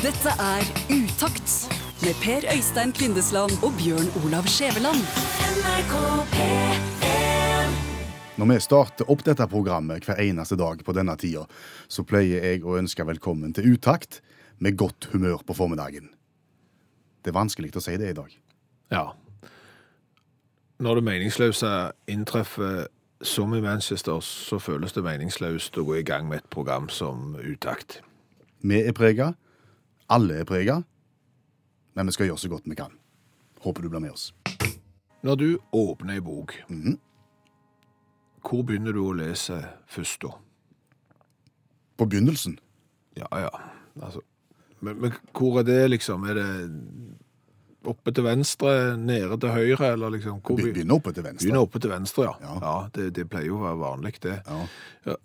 Dette er Utakt med Per Øystein Kvindesland og Bjørn Olav Skjæveland. Når vi starter opp dette programmet hver eneste dag på denne tida, så pleier jeg å ønske velkommen til utakt med godt humør på formiddagen. Det er vanskelig å si det i dag. Ja. Når det meningsløse inntreffer som i Manchester, så føles det meningsløst å gå i gang med et program som Utakt. Vi er prega, alle er prega, men vi skal gjøre så godt vi kan. Håper du blir med oss. Når du åpner ei bok, Mhm. hvor begynner du å lese først da? På begynnelsen. Ja, ja. Altså, men, men hvor er det liksom? Er det oppe til venstre, nede til høyre, eller liksom? Hvor Be- be- Begynner oppe til venstre. Begynner oppe til venstre, ja. Ja. Ja, det, det pleier jo å være vanlig, det. Ja.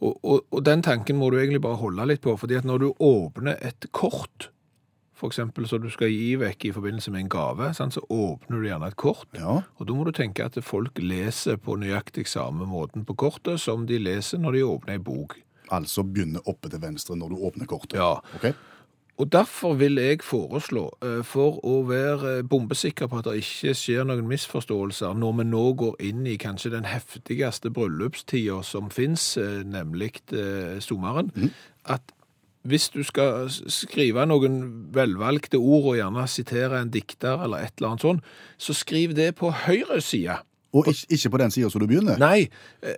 Og, og, og den tanken må du egentlig bare holde litt på, fordi at når du åpner et kort, eksempel så du skal gi vekk i forbindelse med en gave, sant, så åpner du gjerne et kort. Ja. Og da må du tenke at folk leser på nøyaktig samme måten på kortet som de leser når de åpner en bok. Altså begynne oppe til venstre når du åpner kortet. Ja. Ok? Og derfor vil jeg foreslå, eh, for å være eh, bombesikker på at det ikke skjer noen misforståelser, når vi nå går inn i kanskje den heftigste bryllupstida som fins, eh, nemlig sommeren, sommeren, at hvis du skal skrive noen velvalgte ord og gjerne sitere en dikter eller et eller annet sånn, så skriv det på høyre side. Og ikke, på den sida som du begynner. Nei,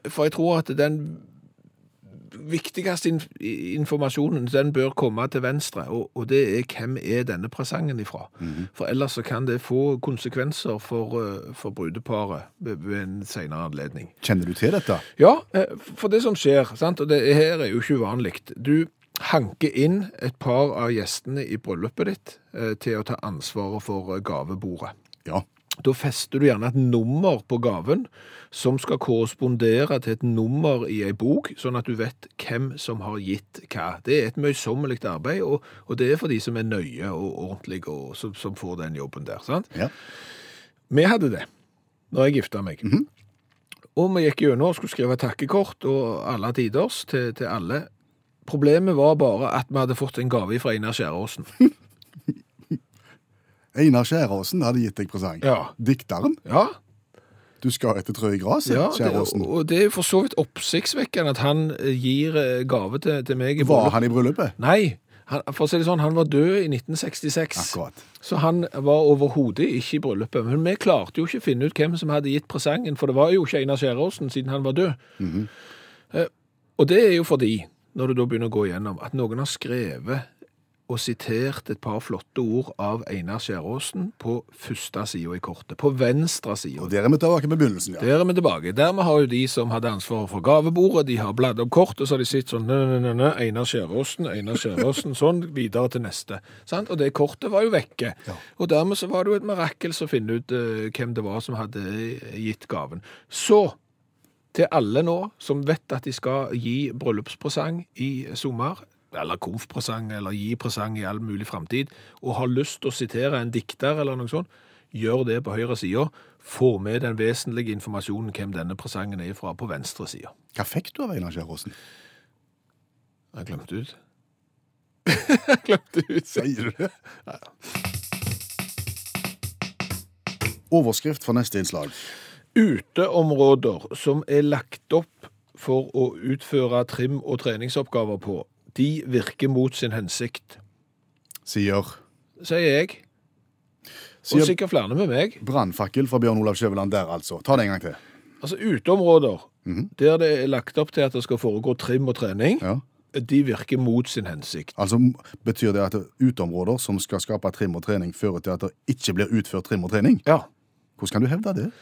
for jeg tror at den viktigste inf informasjonen, den bør komme til venstre, og, og det er hvem er denne presangen ifra. For ellers så kan det få konsekvenser for, eh, for brudeparet ved, ved en senere anledning. Kjenner du til dette? Ja, eh, for det som skjer, sant, og det her er jo ikke uvanlig, du hanker inn et par av gjestene i bryllupet ditt eh, til å ta ansvaret for gavebordet. Ja. Da fester du gjerne et nummer på gaven som skal korrespondere til et nummer i ei bok, sånn at du vet hvem som har gitt hva. Det er et møysommelig arbeid, og, og det er for de som er nøye og ordentlige, og som, som får den jobben der. sant? ja. Vi hadde det når jeg gifta meg. Og vi gikk gjennom og skulle skrive takkekort og alle tiders til, til alle. Problemet var bare at vi hadde fått en gave fra Einar Skjæråsen. Einar Skjæråsen hadde gitt deg presang. Ja. Dikteren. Ja, Du skal etter trø i gresset, Ja, det, og det er for så vidt oppsiktsvekkende at han eh, gir eh, gave til, til meg. i Var han i bryllupet? Nei, han, for å si det sånn, han var død i 1966. Akkurat. Så han var overhodet ikke i bryllupet. Men vi klarte jo ikke å finne ut hvem som hadde gitt presangen, for det var jo ikke Einar Skjæråsen siden han var død. Eh, og det er jo fordi, når du da begynner å gå igjennom, at noen har skrevet og sitert et par flotte ord av Einar Skjæråsen på første sida i kortet. På venstre side. Og der er vi tilbake med begynnelsen, ja. Der er vi tilbake. Dermed har jo de som hadde ansvaret for gavebordet, de har bladd opp kortet, og så har de sett sånn, nø, nø, nø, nø, Einar Skjæråsen, Einar Skjæråsen, sånn, videre til neste. Sant? Og det kortet var jo vekke. Ja. Og dermed så var det jo et mirakel å finne ut uh, hvem det var som hadde gitt gaven. Så, til alle nå som vet at de skal gi bryllupspresang i sommer, eller konfpresang, eller gi presang i all mulig framtid, og har lyst til å sitere en dikter eller noe sånt, gjør det på høyre side. Få med den vesentlige informasjonen hvem denne presangen er fra på venstre side. Hva fikk du av Einar Skjæråsen? Jeg glemte ut. Jeg glemte ut. Sier du det? Overskrift for neste innslag. Uteområder som er lagt opp for å utføre trim- og treningsoppgaver på, de virker mot sin hensikt, Sier, sier jeg. Og sier sikkert flere med meg. brannfakkel fra Bjørn Olav Skjæveland der, altså. Ta det en gang til. Altså uteområder, Mhm. der det er lagt opp til at det skal foregå trim og trening, Ja. de virker mot sin hensikt. Altså m- Betyr det at uteområder som skal skape trim og trening, fører til at det ikke blir utført trim og trening? Ja, Hvordan kan du hevde det?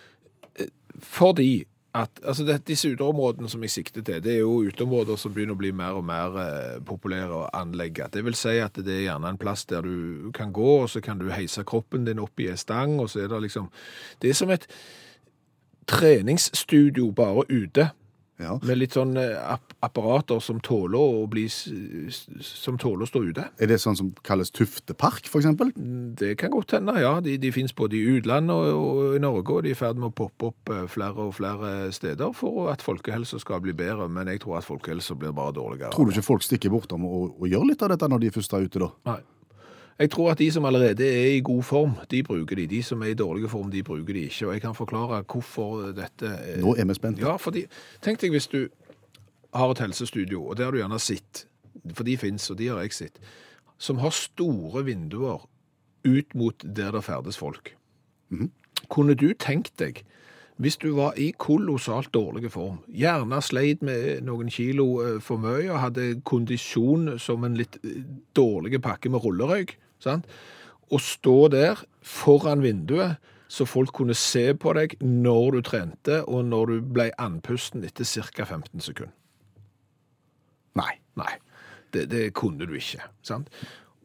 fordi at altså det, disse uteområdene som jeg sikter til, det er jo uteområder som begynner å bli mer og mer eh, populære å anlegge. Det vil si at det er gjerne en plass der du kan gå, og så kan du heise kroppen din opp i en stang, og så er det liksom Det er som et treningsstudio bare ute. Ja. Med litt sånn eh, app apparater som tåler å bli Som tåler å stå ute. Er det sånn som kalles Tuftepark, for eksempel? Det kan godt hende, ja. De, de finnes både i utlandet og, og i Norge, og de er i ferd med å poppe opp eh, flere og flere steder for at folkehelsa skal bli bedre. Men jeg tror at folkehelsa blir bare dårligere. Tror du ikke folk stikker bortom og, og gjør litt av dette når de først er ute, da? Nei. Jeg tror at de som allerede er i god form, de bruker de. De som er i dårlig form, de bruker de ikke. Og jeg kan forklare hvorfor dette er- Nå er vi spent. Ja, fordi Tenk deg hvis du har et helsestudio, og det har du gjerne sett, for de fins, og de har jeg sett, som har store vinduer ut mot der det ferdes folk. Kunne du tenkt deg, hvis du var i kolossalt dårlig form, gjerne sleit med noen kilo eh, for mye og hadde kondisjon som en litt eh, dårlig pakke med rullerøyk, sant? og stå der foran vinduet så folk kunne se på deg når du trente og når du ble andpusten etter ca. 15 sekunder. Nei. Nei, det, det kunne du ikke. Sant?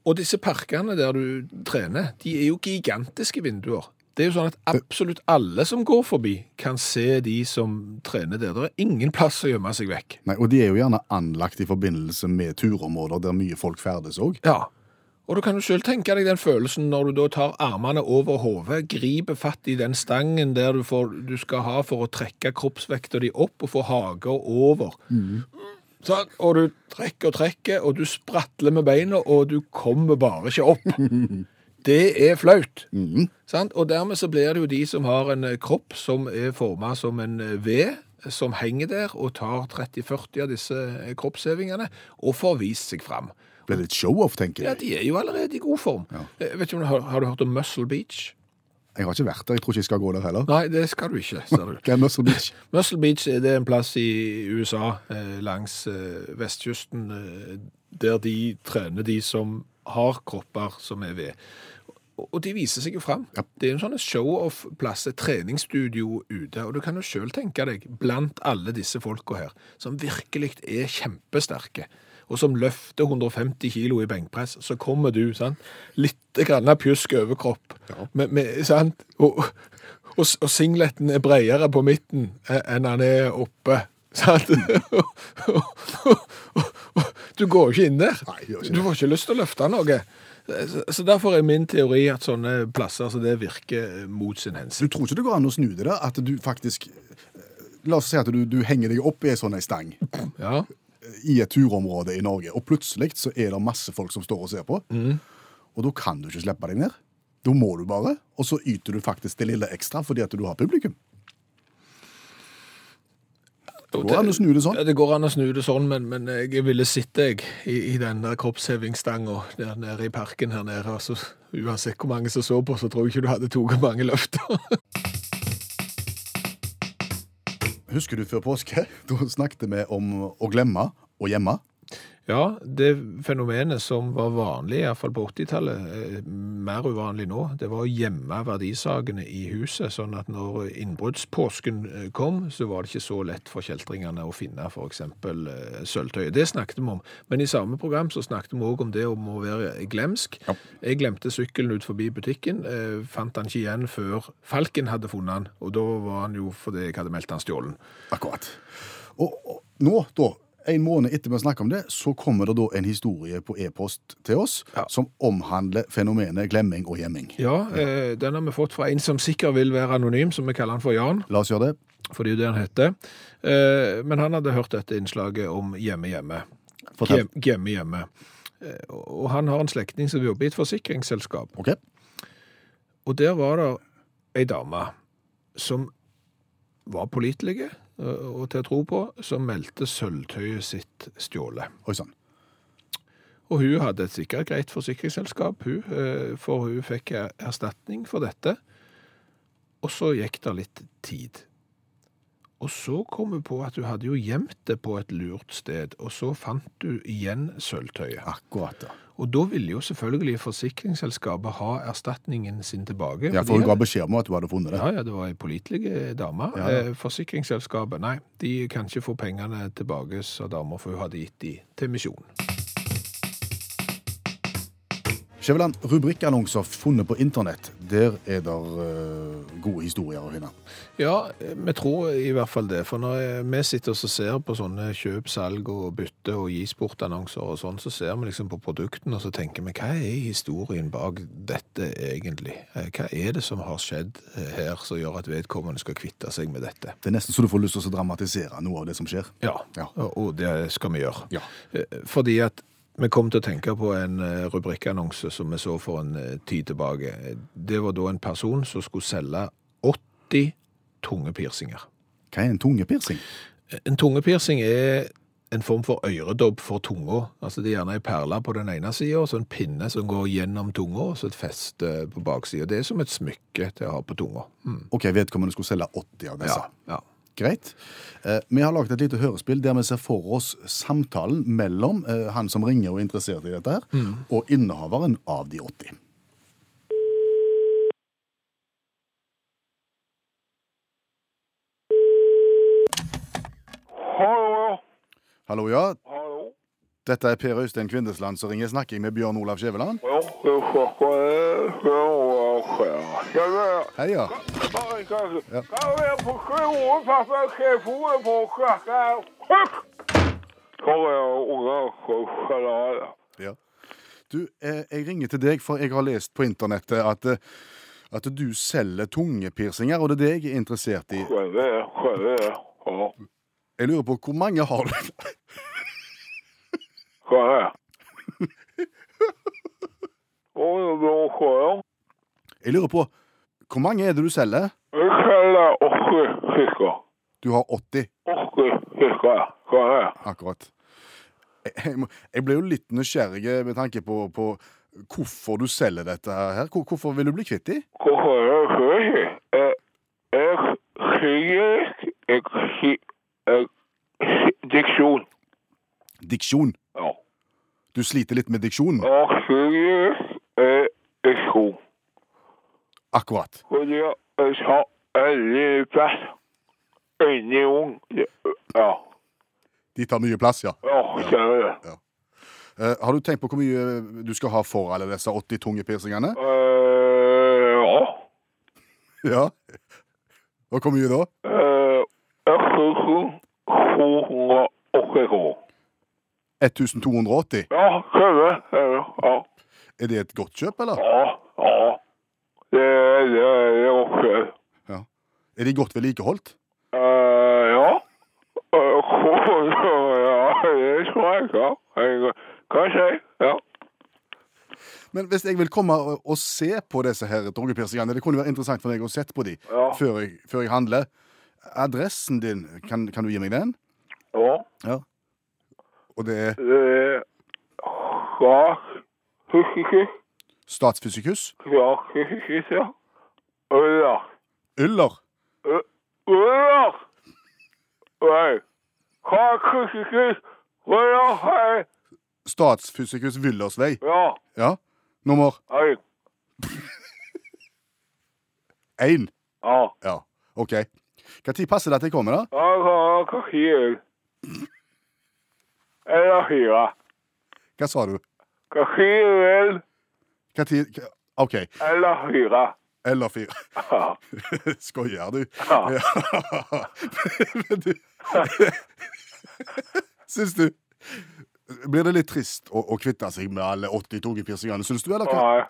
Og disse parkene der du trener, de er jo gigantiske vinduer. Det er jo sånn at absolutt alle som går forbi, kan se de som trener der. Det er ingen plass å gjemme seg vekk. Nei. Og de er jo gjerne anlagt i forbindelse med turområder der mye folk ferdes òg. Ja. Og du kan jo selv tenke deg den følelsen når du da tar armene over hodet, griper fatt i den stangen der du, får, du skal ha for å trekke kroppsvekta di opp og få haga over. Sånn, og du trekker og trekker, og du spratler med beina, og du kommer bare ikke opp. Det er flaut. Sant? Og dermed så blir det jo de som har en eh, kropp som er forma som en eh, V, som henger der og tar 30-40 av disse eh, kroppshevingene, og får vist seg fram. Blir litt show-off, tenker jeg. Ja, de er jo allerede i god form. Ja. Vet ikke om du har, har du hørt om Muscle Beach? Jeg har ikke vært der. Jeg tror ikke jeg skal gå der heller. Nei, det skal du ikke, ser du. Hva er Muscle Beach? Muscle Beach er det en plass i USA, eh, langs eh, vestkysten, eh, der de trener de som har kropper som er ved. Og de viser seg jo fram. Ja. Det er en sånn show-off-plass, et treningsstudio ute. Og du kan jo sjøl tenke deg, blant alle disse folka her, som virkelig er kjempesterke, og som løfter 150 kilo i benkpress, så kommer du, sant? Litt grann pjusk overkropp, med, med, sant? Og, og, og singleten er bredere på midten eh, enn han er oppe. Sant? du går jo ikke inn der. Nei, ikke du får ikke lyst til å løfte noe. Så, derfor er min teori at sånne plasser så det virker mot sin hensikt. Du tror ikke det går an å snu det, da? At du faktisk eh, La oss si at du, du henger deg opp i ei sånn stang Ja, i et turområde i Norge, og plutselig så er det masse folk som står og ser på. Og da kan du ikke slippe deg ned. Da må du bare, og så yter du faktisk det lille ekstra fordi at du har publikum. Det går an å snu det sånn. Ja, det går an å snu det sånn, men, men jeg ville sett deg i, i den der kroppshevingsstanga der nede i parken her nede. Altså, uansett hvor mange som så på, så tror jeg ikke du hadde tatt mange løfter. Husker du før påske? Da snakket vi om å glemme og gjemme. Ja, det fenomenet som var vanlig, iallfall på 80-tallet, eh, mer uvanlig nå, det var å gjemme verdisakene i huset, sånn at når innbruddspåsken eh, kom, så var det ikke så lett for kjeltringene å finne f.eks. sølvtøyet. Det snakket vi om. Men i samme program så snakket vi òg om det om å være glemsk. Ja. Jeg glemte sykkelen ut forbi butikken, eh, fant han ikke igjen før Falken hadde funnet han, og da var han jo fordi jeg hadde meldt han stjålen. Akkurat. Og, og nå, da, en måned etter vi har snakket om det, så kommer det da en historie på e-post til oss Ja. som omhandler fenomenet glemming og gjemming. Ja, eh, den har vi fått fra en som sikkert vil være anonym, som vi kaller han for Jan. La oss gjøre det. for det er jo det han heter. Eh, Men han hadde hørt dette innslaget om hjemme hjemme. Hjemme-hjemme. Eh, Og han har en slektning som jobber i et forsikringsselskap. Ok? Og der var det ei dame som var pålitelige eh, og til å tro på, som meldte sølvtøyet sitt stjålet. Oi sann. Og hun hadde et sikkert greit forsikringsselskap, hun, eh, for hun fikk er- erstatning for dette. Og så gikk det litt tid. Og så kom hun på at hun hadde jo gjemt det på et lurt sted, og så fant du igjen sølvtøyet. Akkurat, da. Og da ville jo selvfølgelig forsikringsselskapet ha erstatningen sin tilbake. Ja, for hun ga beskjed om at du hadde funnet det. ja, ja, det var ei pålitelig dame. Ja, ja. Eh, Forsikringsselskapet, nei, de kan ikke få pengene tilbake, sa dama, for hun hadde gitt de til misjonen. Skjæveland, rubrikkannonser funnet på internett. Der er det eh, gode historier å finne. Ja, vi tror i hvert fall det. For når vi sitter og ser på sånne kjøp, salg og bytte og gisportannonser og sånn, så ser vi liksom på produktene og så tenker vi, hva er historien bak dette egentlig? Eh, Hva er det som har skjedd eh, her som gjør at vedkommende skal kvitte seg med dette? Det er nesten så du får lyst til å dramatisere noe av det som skjer. Ja, Ja. og det skal vi gjøre. Ja. Fordi at Vi kom til å tenke på en eh, rubrikkannonse som vi så for en eh, tid tilbake. Det var da en person som skulle selge 80 tungepiercinger. Hva er en tungepiercing? En tungepiercing er en form for øredobb for tunga. Altså Det er gjerne ei perle på den ene sida, og så en pinne som går gjennom tunga, og så et feste på baksida. Det er som et smykke til å ha på tunga. Mm. Ok, Vedkommende skulle selge 80 av disse. Ja, ja. Greit. Eh, vi har laget et lite hørespill der vi ser for oss samtalen mellom eh, han som ringer og er interessert i dette, her, og innehaveren av de 80. Hallo, Hallo, ja. hallo. Dette er Per Øystein Kvindesland som ringer. Snakker jeg med Bjørn Olav Skjæveland? Hei, ja. Ja. Du, eh, jeg ringer til deg, for jeg har lest på internettet at, eh, at du selger tungepiercinger, og det er det jeg er interessert i. Jeg lurer på hvor mange har du? Det. Jeg lurer på hvor mange er det du selger? Jeg selger 80 stykker. Du har 80, 80 stykker. Skjønner. akkurat. Jeg, jeg, må- jeg ble jo litt nysgjerrig med tanke på, på hvorfor du selger dette her. Hvor, hvorfor vil du bli kvitt dem? Hvorfor er det ikke? Jeg, jeg sier jeg jeg, diksjon. Diksjon. Ja. Du sliter litt med diksjon? Jeg sier jeg diksjon. Akkurat. Fordi jeg tar veldig plass inni ung. Ja. De tar mye plass, ja. Ja, ser du. Eh, har du tenkt på hvor mye du skal ha for alle disse 80 tunge piercingene? Eh, ja. Ja. Og hvor mye da? Eh, 280 kroner. 1280? Ja, du. Ja. Er det et godt kjøp, eller? Ja, ja. Det, det, det er ok. Ja. Er de godt vedlikeholdt? Uh, ja. Ja, det tror jeg, ja. Jeg kan si, ja. Men hvis jeg vil komme og, se på disse her tungepiercingene, det kunne være interessant for meg å se på de Ja. før, jeg, før jeg handler. Adressen din, kan, kan du gi meg den? Ja, Ja. Og det er Statsfysikus. Statsfysikus? ja. Uller. Yller? Uller! Nei. Statsfysikus uller, hei. Statsfysikus Villersvei. Ja, Ja. Nummer Én. én. Ja. Ja, OK. Når passer det at jeg kommer, da? Ja, hva hva fire. Hva sa du? Hva sier vel? Hva tid OK. Eller fire. Eller fire. Ja. Skoier du? Ja. Men du Syns du Blir det litt trist å, å kvitte seg med alle 80 tungepiercingene, syns du, eller hva?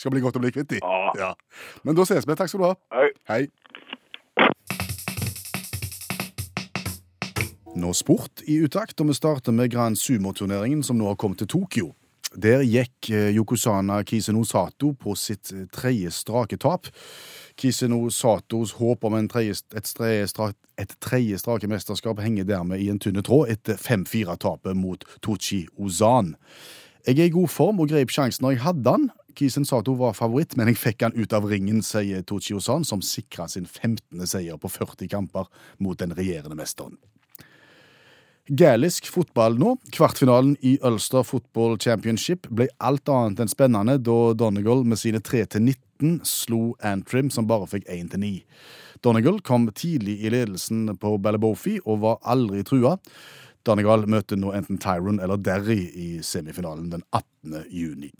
Skal bli godt å bli kvitt de? Ja. Ja. Men da ses vi. Takk skal du ha. Hei. Nå sport i utakt, og vi starter med Grand Sumo-turneringen som nå har kommet til Tokyo. Der gikk Yokosana Yokozana Kiseno Sato på sitt eh, tredje strake tap. Kiseno Satos håp om tredje, et, tredje et tredje strake mesterskap henger dermed i en tynne tråd etter 5-4-tapet mot Tochi Ozan. Jeg er i god form og grep sjansen når jeg hadde den. Kisen Sato var favoritt, men jeg fikk han ut av ringen, sier Tochi Ozan, som sikra sin 15. seier på 40 kamper mot den regjerende mesteren. Galisk fotball nå. Kvartfinalen i Ulster Football Championship ble alt annet enn spennende da Donegal med sine 3-19 slo Antrim, som bare fikk 1-9. Donegal kom tidlig i ledelsen på Ballybofi og var aldri trua. Donegal møter nå enten Tyron eller Derry i semifinalen den 18. juni.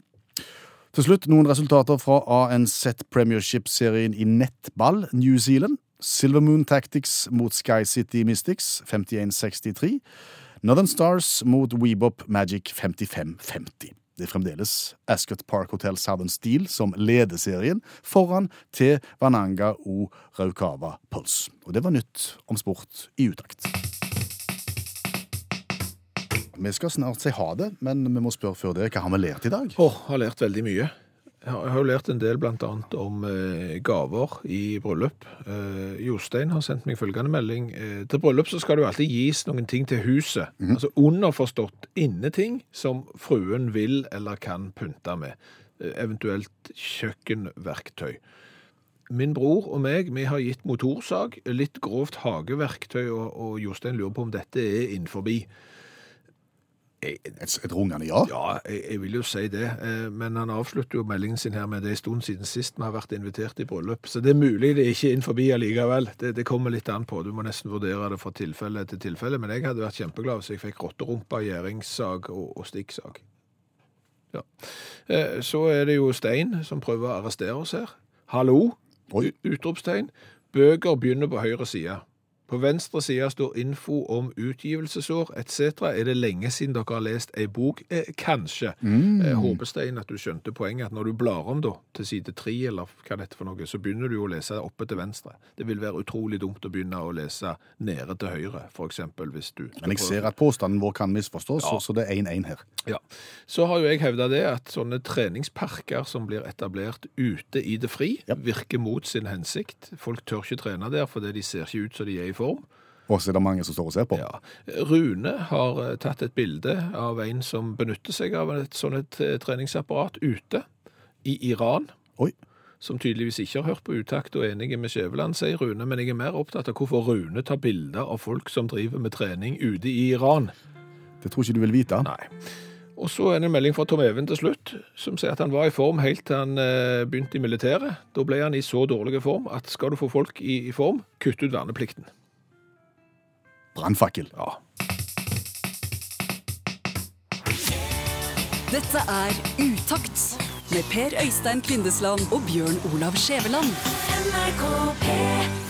Til slutt noen resultater fra ANZ Premiership-serien i nettball New Zealand. Silver Moon Tactics mot Sky City Mystics 51-63. Northern Stars mot Weebop Magic 55-50. Det er fremdeles Ascot Park Hotel Southern Steel som leder serien, foran til Vananga og Raukava Pulse. Og det var nytt om sport i utakt. Vi skal snart si ha det, men vi må spørre før det. Hva har vi lært i dag? Åh, har lært veldig mye. Jeg har jo lært en del annet om eh, gaver i bryllup. Eh, Jostein har sendt meg følgende melding. Eh, til bryllup så skal det jo alltid gis noen ting til huset. Altså underforstått inneting som fruen vil eller kan pynte med. Eventuelt kjøkkenverktøy. Min bror og meg, vi har gitt motorsag, litt grovt hageverktøy, og, og Jostein lurer på om dette er innforbi. Et, et rungende ja? Ja, jeg, jeg vil jo si det, eh, men han avslutter jo meldingen sin her med det er en stund siden sist vi har vært invitert i bryllup, så det er mulig det er ikke er inn forbi allikevel. Det, det kommer litt an på, du må nesten vurdere det fra tilfelle til tilfelle, men jeg hadde vært kjempeglad hvis jeg fikk rotterumpa, gjæringssag og, og stikksag. Ja. Eh, Så er det jo Stein som prøver å arrestere oss her. Hallo? Oi. Utropstegn. Bøker begynner på høyre side. På venstre side står info om utgivelsesår etc. Er det lenge siden dere har lest ei bok? Eh, kanskje. Eh, håper Stein at du skjønte poenget, at når du blar om da, til side tre, eller hva dette for noe, så begynner du å lese oppe til venstre. Det vil være utrolig dumt å begynne å lese nede til høyre, eksempel hvis du... Men jeg ser at påstanden vår kan misforstås, så, så det er 1-1 her. Ja. Så har jo jeg hevda det at sånne treningsparker som blir etablert ute i det fri, Ja. virker mot sin hensikt. Folk tør ikke trene der fordi de ser ikke ut som de er i form. Og så er det mange som står og ser på. Ja. Rune har eh, tatt et bilde av en som benytter seg av et sånt et, eh, treningsapparat ute i Iran. Oi. Som tydeligvis ikke har hørt på utakt og enige med Skjæveland, sier Rune. Men jeg er mer opptatt av hvorfor Rune tar bilder av folk som driver med trening ute i Iran. Det tror ikke du vil vite. Nei. Og så er det en melding fra Tom Even til slutt, som sier at han var i form helt til han eh, begynte i militæret. Da ble han i så dårlig form at skal du få folk i, i form, kutt ut verneplikten. Brannfakkel. Ja. Dette er Utakt med Per Øystein Kvindesland og Bjørn Olav Skjæveland. NRK P3